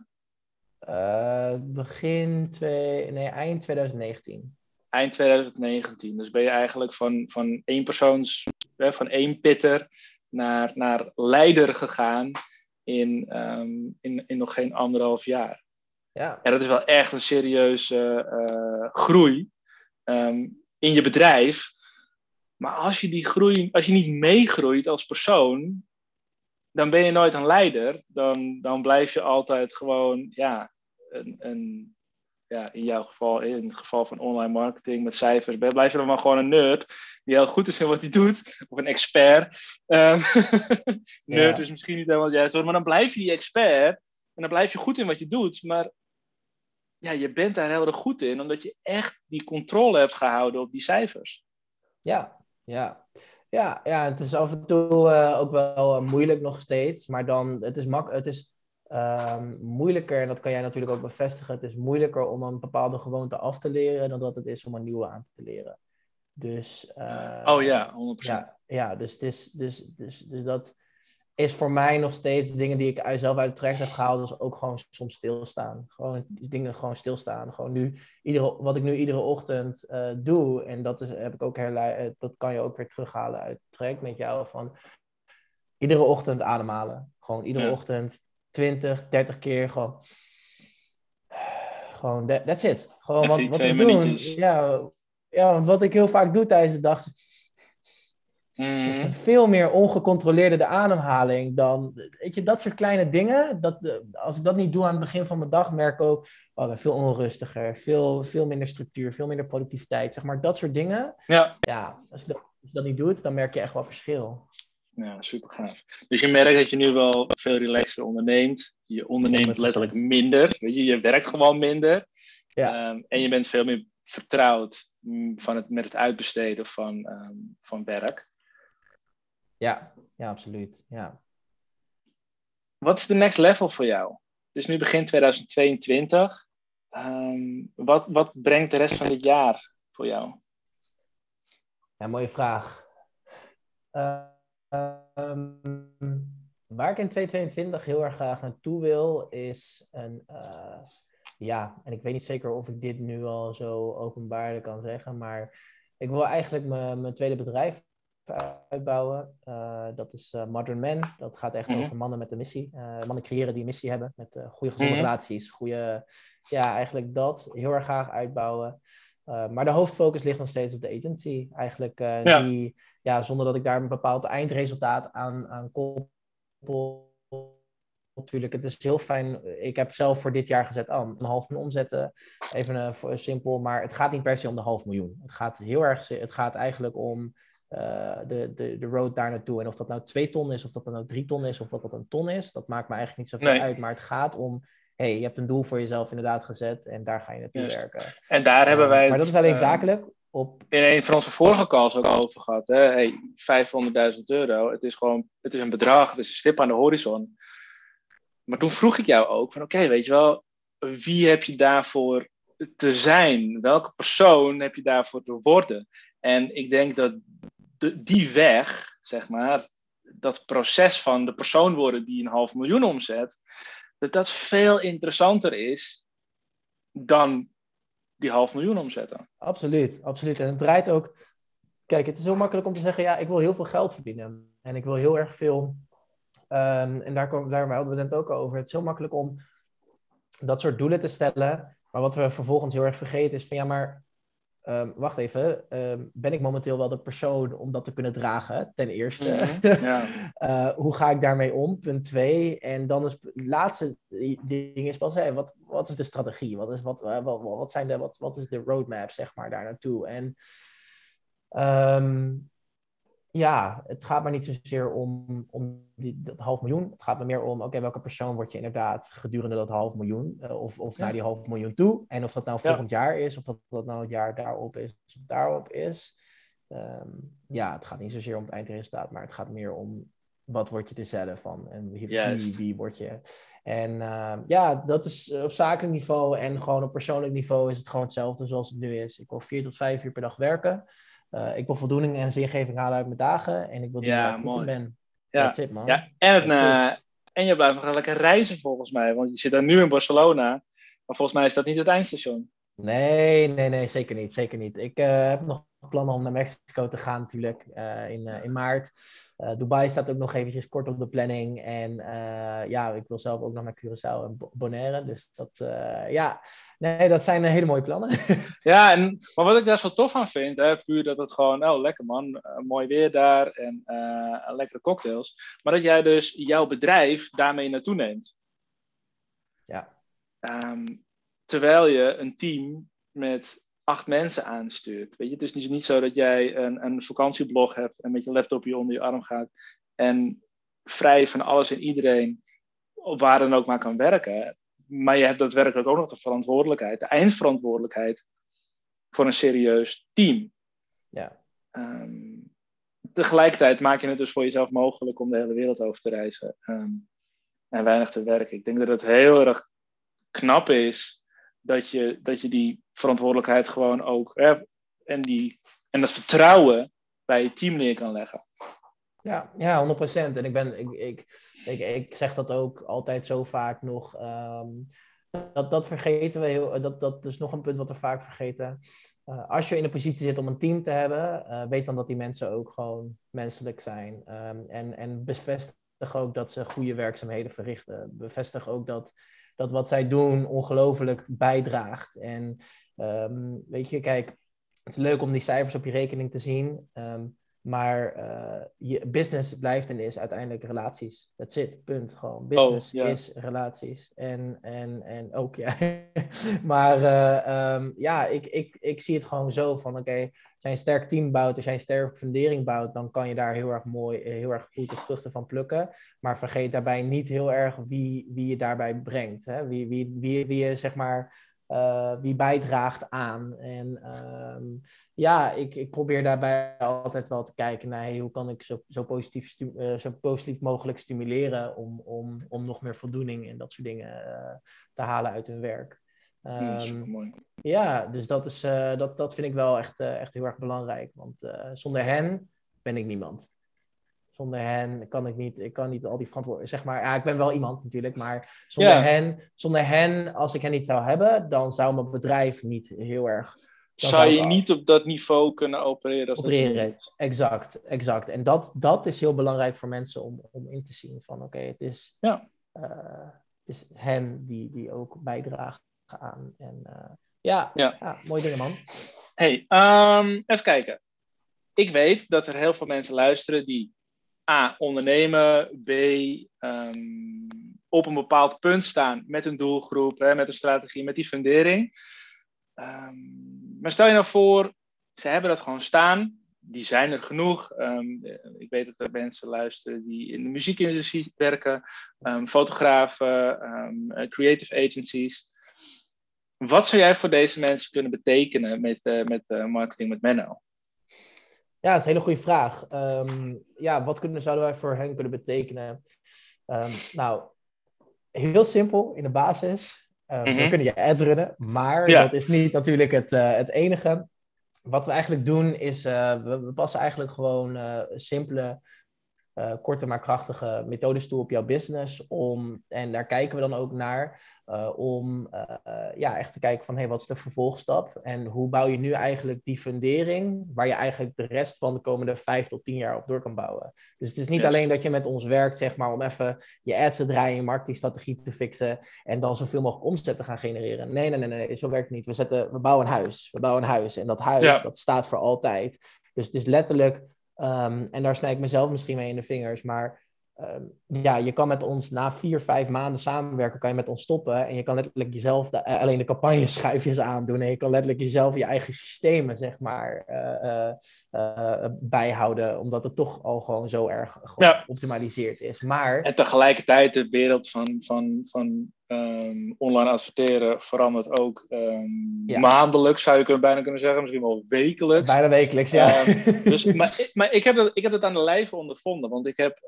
[SPEAKER 2] begin twee, nee, eind 2019
[SPEAKER 1] eind 2019. Dus ben je eigenlijk van, van één persoons, van één pitter naar, naar leider gegaan in, ehm, in, in nog geen anderhalf jaar. Ja. En dat is wel echt een serieuze uh, groei um, in je bedrijf. Maar als je die groei, als je niet meegroeit als persoon, dan ben je nooit een leider. Dan, dan blijf je altijd gewoon ja, een, een, ja, in jouw geval, in het geval van online marketing met cijfers, blijf je dan maar gewoon een nerd die heel goed is in wat hij doet, of een expert. Um, nerd is misschien niet helemaal het juiste woord, maar dan blijf je die expert en dan blijf je goed in wat je doet, maar ja, je bent daar heel erg goed in, omdat je echt die controle hebt gehouden op die cijfers.
[SPEAKER 2] Ja, ja. Ja, ja, het is af en toe uh, ook wel uh, moeilijk nog steeds, maar dan, het is, mak het is um, moeilijker, en dat kan jij natuurlijk ook bevestigen, het is moeilijker om een bepaalde gewoonte af te leren dan dat het is om een nieuwe aan te leren. Dus, uh,
[SPEAKER 1] oh ja, 100%.
[SPEAKER 2] Ja, ja dus, dus, dus, dus, dus dat is voor mij nog steeds dingen die ik zelf uit het traject heb gehaald, dus ook gewoon soms stilstaan. Gewoon dingen gewoon stilstaan. Gewoon nu, iedere, wat ik nu iedere ochtend uh, doe, en dat is, heb ik ook herleid, eh, dat kan je ook weer terughalen uit het traject met jou, van iedere ochtend ademhalen. Gewoon iedere ja. ochtend 20, 30 keer gewoon. Gewoon, that, that's it. Gewoon wat, wat we doen. Ja, ja, want wat ik heel vaak doe tijdens de dag. Mm. Het is veel meer ongecontroleerde de ademhaling dan. Weet je, dat soort kleine dingen. Dat, als ik dat niet doe aan het begin van mijn dag, merk ik ook. Oh, ben veel onrustiger, veel, veel minder structuur, veel minder productiviteit. Zeg maar dat soort dingen. Ja, ja als, je dat, als je dat niet doet, dan merk je echt wel verschil.
[SPEAKER 1] Ja, super gaaf. Dus je merkt dat je nu wel veel relaxter onderneemt. Je onderneemt 100%. letterlijk minder. Weet je, je werkt gewoon minder. Ja. Um, en je bent veel meer vertrouwd van het, met het uitbesteden van, um, van werk.
[SPEAKER 2] Ja, ja, absoluut. Ja.
[SPEAKER 1] Wat is de next level voor jou? Het is nu begin 2022. Um, ehm, wat, wat brengt de rest van dit jaar voor jou?
[SPEAKER 2] Ja, mooie vraag. Uh, Um, waar ik in 2022 heel erg graag naartoe wil, is een. Uh, ja, en ik weet niet zeker of ik dit nu al zo openbaarlijk kan zeggen, maar ik wil eigenlijk mijn tweede bedrijf uitbouwen. Uh, dat is uh, Modern Man. Dat gaat echt mm -hmm. over mannen met een missie. Uh, mannen creëren die een missie hebben met goede gezonde mm -hmm. relaties. Goede, ja, eigenlijk dat heel erg graag uitbouwen. Maar de hoofdfocus ligt nog steeds op de agency. Eigenlijk ja. die, ja, zonder dat ik daar een bepaald eindresultaat aan, aan koppel. Natuurlijk, het is heel fijn. Ik heb zelf voor dit jaar gezet, oh, een half miljoen omzetten. Even uh, simpel, maar het gaat niet per se om de half miljoen. Het gaat heel erg, het gaat eigenlijk om de, de, de road daar naartoe. En of dat nou twee ton is, of dat nou drie ton is, of dat dat een ton is, dat maakt me eigenlijk niet zoveel nee. uit. Maar het gaat om hey, je hebt een doel voor jezelf inderdaad gezet en daar ga je naartoe werken.
[SPEAKER 1] En daar hebben wij.
[SPEAKER 2] Maar dat is alleen zakelijk. Op...
[SPEAKER 1] In een van onze vorige calls ook over gehad. Hè? Hey, 500.000 euro. Het is gewoon, het is een bedrag, het is een stip aan de horizon. Maar toen vroeg ik jou ook van oké, weet je wel, wie heb je daarvoor te zijn? Welke persoon heb je daarvoor te worden? En ik denk dat die weg, zeg maar, dat proces van de persoon worden die een half miljoen omzet, dat dat veel interessanter is dan die half miljoen omzetten.
[SPEAKER 2] Absoluut, absoluut. En het draait ook. Kijk, het is heel makkelijk om te zeggen: ja, ik wil heel veel geld verdienen. En ik wil heel erg veel. Um, en daar, kom, daar hadden we het ook over. Het is heel makkelijk om dat soort doelen te stellen. Maar wat we vervolgens heel erg vergeten is van ja, maar ehm, wacht even, ehm, ben ik momenteel wel de persoon om dat te kunnen dragen, ten eerste.
[SPEAKER 1] Mhm, ja.
[SPEAKER 2] Eh, hoe ga ik daarmee om? Punt twee. En dan is het laatste ding is pas, hey, wat, wat is de strategie? Wat is, wat, wat, wat, zijn de, wat, wat is de roadmap, zeg maar, daar naartoe? En ehm, ja, het gaat maar niet zozeer om, om die, dat half miljoen. Het gaat me meer om, oké, welke persoon word je inderdaad gedurende dat half miljoen? Uh, of of naar die half miljoen toe. En of dat nou volgend jaar is, of dat, dat nou het jaar daarop is, of daarop is. Um, ja, het gaat niet zozeer om het eindresultaat, maar het gaat meer om wat word je er zelf van en wie, wie, wie word je. En uh, ja, dat is op zakelijk niveau en gewoon op persoonlijk niveau is het gewoon hetzelfde zoals het nu is. Ik wil vier tot vijf uur per dag werken. Uh, ik wil voldoening en zingeving halen uit mijn dagen. En ik wil doen ja, waar ik goed ben. Ja. That's it, man.
[SPEAKER 1] Ja, en, uh, en je blijft nog lekker reizen volgens mij. Want je zit dan nu in Barcelona. Maar volgens mij is dat niet het eindstation.
[SPEAKER 2] Nee, nee, nee, zeker niet. Zeker niet. Ik uh, heb nog plannen om naar Mexico te gaan natuurlijk uh, in, uh, in maart. Dubai staat ook nog eventjes kort op de planning. En ja, ik wil zelf ook nog naar Curaçao en Bonaire. Dus dat, ja, nee, dat zijn hele mooie plannen.
[SPEAKER 1] ja, en, maar wat ik daar zo tof aan vind, hè, puur dat het gewoon, oh lekker man, mooi weer daar en lekkere cocktails. Maar dat jij dus jouw bedrijf daarmee naartoe neemt.
[SPEAKER 2] Ja.
[SPEAKER 1] Um, terwijl je een team met acht mensen aanstuurt. Weet je, het is dus niet zo dat jij een, een vakantieblog hebt en met je laptopje onder je arm gaat en vrij van alles en iedereen op waar dan ook maar kan werken. Maar je hebt daadwerkelijk ook nog de verantwoordelijkheid, de eindverantwoordelijkheid voor een serieus team.
[SPEAKER 2] Ja.
[SPEAKER 1] Um, tegelijkertijd maak je het dus voor jezelf mogelijk om de hele wereld over te reizen um, en weinig te werken. Ik denk dat het heel erg knap is dat je, dat je die verantwoordelijkheid gewoon ook en, die, en dat vertrouwen bij je team neer kan leggen.
[SPEAKER 2] Ja, ja 100%. En ik, ben, ik, ik, ik, zeg dat ook altijd zo vaak nog. Um, dat, dat vergeten we heel. Dat, dat is nog een punt wat we vaak vergeten. Uh, als je in de positie zit om een team te hebben, uh, weet dan dat die mensen ook gewoon menselijk zijn. Um, en, en bevestig ook dat ze goede werkzaamheden verrichten. Bevestig ook dat dat wat zij doen ongelooflijk bijdraagt. En um, weet je, kijk, het is leuk om die cijfers op je rekening te zien. Um, maar uh, je business blijft en is uiteindelijk relaties. Dat zit, punt. Gewoon oh, business oh, is relaties. En, en, en ook, ja. maar uh, um, ja, ik, ik, ik zie het gewoon zo van, oké, okay, als jij een sterk team bouwt, als jij een sterke fundering bouwt, dan kan je daar heel erg mooi, eh, heel erg goed de vruchten van plukken. Maar vergeet daarbij niet heel erg wie, wie je daarbij brengt. Hè? Wie, wie, wie, wie je, zeg maar uh, wie bijdraagt aan. En um, ja, ik, ik probeer daarbij altijd wel te kijken naar hey, hoe kan ik zo, zo, positief, uh, zo positief mogelijk stimuleren om, om, om nog meer voldoening en dat soort dingen uh, te halen uit hun werk.
[SPEAKER 1] Um.
[SPEAKER 2] Ja, dus dat, is, dat, dat vind ik wel echt, echt heel erg belangrijk. Want zonder hen ben ik niemand zonder hen kan ik niet, ik kan niet al die verantwoordelijkheid, zeg maar, ja, ik ben wel iemand natuurlijk, maar zonder, hen, zonder hen, als ik hen niet zou hebben, dan zou mijn bedrijf niet heel erg...
[SPEAKER 1] Zou je niet op dat niveau kunnen opereren? Als
[SPEAKER 2] opereren, exact, exact. En dat, dat is heel belangrijk voor mensen om, om in te zien van, oké, okay, het is...
[SPEAKER 1] Ja.
[SPEAKER 2] Uh, het is hen die, die ook bijdragen aan. En uh, ja,
[SPEAKER 1] ja.
[SPEAKER 2] ja, mooie dingen, man.
[SPEAKER 1] Hey, um, even kijken. Ik weet dat er heel veel mensen luisteren die A, ondernemen. B, um, op een bepaald punt staan met een doelgroep, hè, met een strategie, met die fundering. Um, maar stel je nou voor, ze hebben dat gewoon staan. Die zijn er genoeg. Um, ik weet dat er mensen luisteren die in de muziekindustrie werken, fotografen, creative agencies. Wat zou jij voor deze mensen kunnen betekenen met, uh, met marketing met Menno?
[SPEAKER 2] Ja, dat is een hele goede vraag. Um, ja, wat kunnen, zouden wij voor hen kunnen betekenen? Um, nou, heel simpel in de basis. Um, mm-hmm. We kunnen je ads runnen, maar ja. dat is niet natuurlijk het, uh, het enige. Wat we eigenlijk doen is, uh, we, we, passen eigenlijk gewoon uh, simpele uh, korte maar krachtige methodes toe op jouw business. Om, en daar kijken we dan ook naar uh, om uh, ja, echt te kijken van hey, wat is de vervolgstap? En hoe bouw je nu eigenlijk die fundering waar je eigenlijk de rest van de komende vijf tot tien jaar op door kan bouwen. Dus het is niet alleen dat je met ons werkt, zeg maar, om even je ads te draaien, je marketingstrategie te fixen en dan zoveel mogelijk omzet te gaan genereren. Nee, nee, nee, nee, zo werkt het niet. We, zetten, we bouwen een huis. We bouwen een huis. En dat huis, dat staat voor altijd. Dus het is letterlijk Um, en daar snij ik mezelf misschien mee in de vingers. Maar um, ja, je kan met ons na vier, vijf maanden samenwerken, kan je met ons stoppen. En je kan letterlijk jezelf de, uh, alleen de campagneschuifjes aandoen. En je kan letterlijk jezelf je eigen systemen, zeg maar, uh, uh, bijhouden. Omdat het toch al gewoon zo erg geoptimaliseerd ja. is. Maar...
[SPEAKER 1] En tegelijkertijd de wereld van, van, van Um, online adverteren verandert ook um, ja. maandelijks, zou je kunnen, bijna kunnen zeggen, misschien wel wekelijks.
[SPEAKER 2] Bijna wekelijks, ja.
[SPEAKER 1] Um, dus, maar maar ik, heb dat, ik heb dat aan de lijve ondervonden, want ik, heb,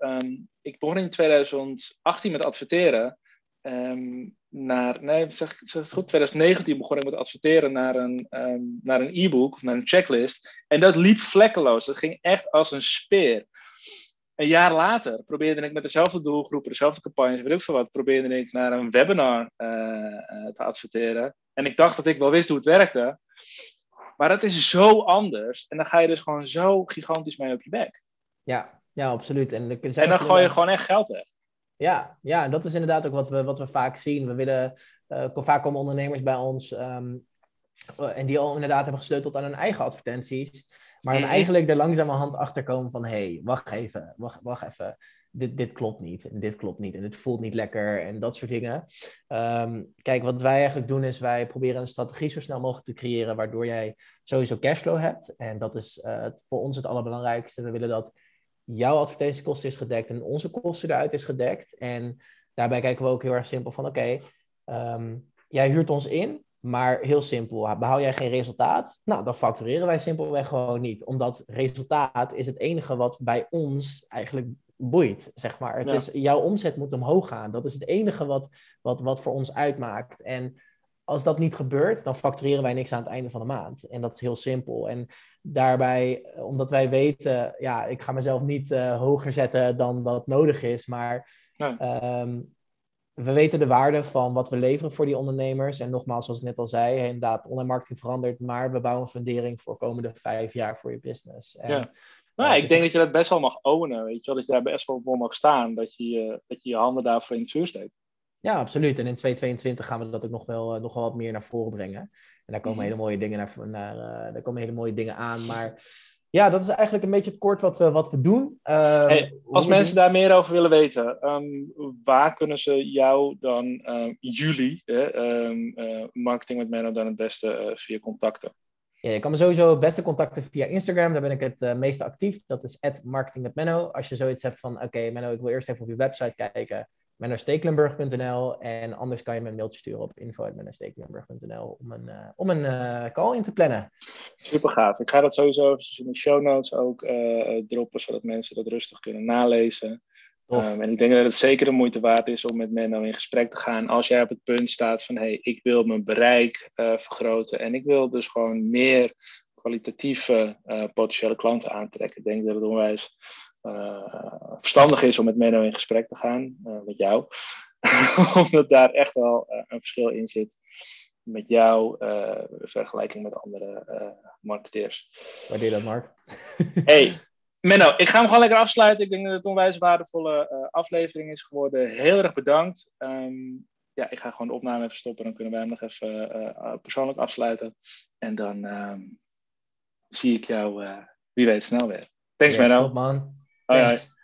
[SPEAKER 1] ik begon in 2018 met adverteren. naar, nee, zeg, zeg het goed, 2019 begon ik met adverteren naar een, naar een e-book of naar een checklist. En dat liep vlekkeloos. Dat ging echt als een speer een jaar later probeerde ik met dezelfde doelgroepen, dezelfde campagnes, weet ik veel wat, probeerde ik naar een webinar uh, uh, te adverteren. En ik dacht dat ik wel wist hoe het werkte. Maar het is zo anders. En dan ga je dus gewoon zo gigantisch mee op je bek.
[SPEAKER 2] Ja, ja absoluut. En,
[SPEAKER 1] en dan gooi je gewoon echt geld weg.
[SPEAKER 2] Ja, ja, en dat is inderdaad ook wat we, wat we vaak zien. We willen, uh, vaak komen ondernemers bij ons um, en die al inderdaad hebben gesleuteld aan hun eigen advertenties. Maar dan mhm. eigenlijk er langzamerhand achter komen van... hé, hey, wacht even, wacht, wacht even. Dit, dit klopt niet en dit klopt niet en dit voelt niet lekker en dat soort dingen. Um, kijk, wat wij eigenlijk doen is wij proberen een strategie zo snel mogelijk te creëren... waardoor jij sowieso cashflow hebt. En dat is uh, voor ons het allerbelangrijkste. We willen dat jouw advertentiekosten is gedekt en onze kosten eruit is gedekt. En daarbij kijken we ook heel erg simpel van... oké, okay, um, jij huurt ons in maar heel simpel, behoud jij geen resultaat? Nou, dan factureren wij simpelweg gewoon niet. Omdat resultaat is het enige wat bij ons eigenlijk boeit, zeg maar. Het is, jouw omzet moet omhoog gaan. Dat is het enige wat, wat, wat voor ons uitmaakt. En als dat niet gebeurt, dan factureren wij niks aan het einde van de maand. En dat is heel simpel. En daarbij, omdat wij weten, ja, ik ga mezelf niet uh, hoger zetten dan dat nodig is, maar ehm, we weten de waarde van wat we leveren voor die ondernemers. En nogmaals, zoals ik net al zei, inderdaad, online marketing verandert, maar we bouwen een fundering voor de komende vijf jaar voor je business. En,
[SPEAKER 1] ja. Nou, ik denk dat je dat best wel mag ownen, weet je wel, dat je daar best wel voor mag staan, dat je, dat je je handen daarvoor in het vuur steekt.
[SPEAKER 2] Ja, absoluut. En in 2022 gaan we dat ook nog wel, uh, nog wel wat meer naar voren brengen. En daar komen mm. hele mooie dingen naar, naar uh, daar komen hele mooie dingen aan. Maar ja, dat is eigenlijk een beetje kort wat we, wat we doen.
[SPEAKER 1] Uh, als mensen daar meer over willen weten, um, waar kunnen ze jou dan, uh, jullie, um, uh, marketing met Menno, dan het beste eh, via contacten?
[SPEAKER 2] Ja, je kan me sowieso het beste contacten via Instagram. Daar ben ik het uh, meest actief. Dat is marketingmetmenno. Als je zoiets hebt van, oké okay, Menno, ik wil eerst even op je website kijken mennostekelenburg.nl. En anders kan je me een mailtje sturen op info.mennostekelenburg.nl om een, uh, om een uh, call in te plannen.
[SPEAKER 1] Super gaaf. Ik ga dat sowieso even in de show notes ook uh, droppen, zodat mensen dat rustig kunnen nalezen. Um, en ik denk dat het zeker de moeite waard is om met Menno in gesprek te gaan. Als jij op het punt staat van, hey, ik wil mijn bereik vergroten en ik wil dus gewoon meer kwalitatieve potentiële klanten aantrekken. Ik denk dat het onwijs verstandig is om met Menno in gesprek te gaan, uh, met jou. Omdat daar echt wel uh, een verschil in zit met jou in vergelijking met andere marketeers.
[SPEAKER 2] Waardeer dat, Mark?
[SPEAKER 1] hey, Menno, ik ga hem gewoon lekker afsluiten. Ik denk dat het een onwijs waardevolle aflevering is geworden. Heel erg bedankt. Um, ja, ik ga gewoon de opname even stoppen. Dan kunnen wij hem nog even persoonlijk afsluiten. En dan um, zie ik jou, wie weet, snel weer. Thanks, yes, Menno.
[SPEAKER 2] man.
[SPEAKER 1] Thanks.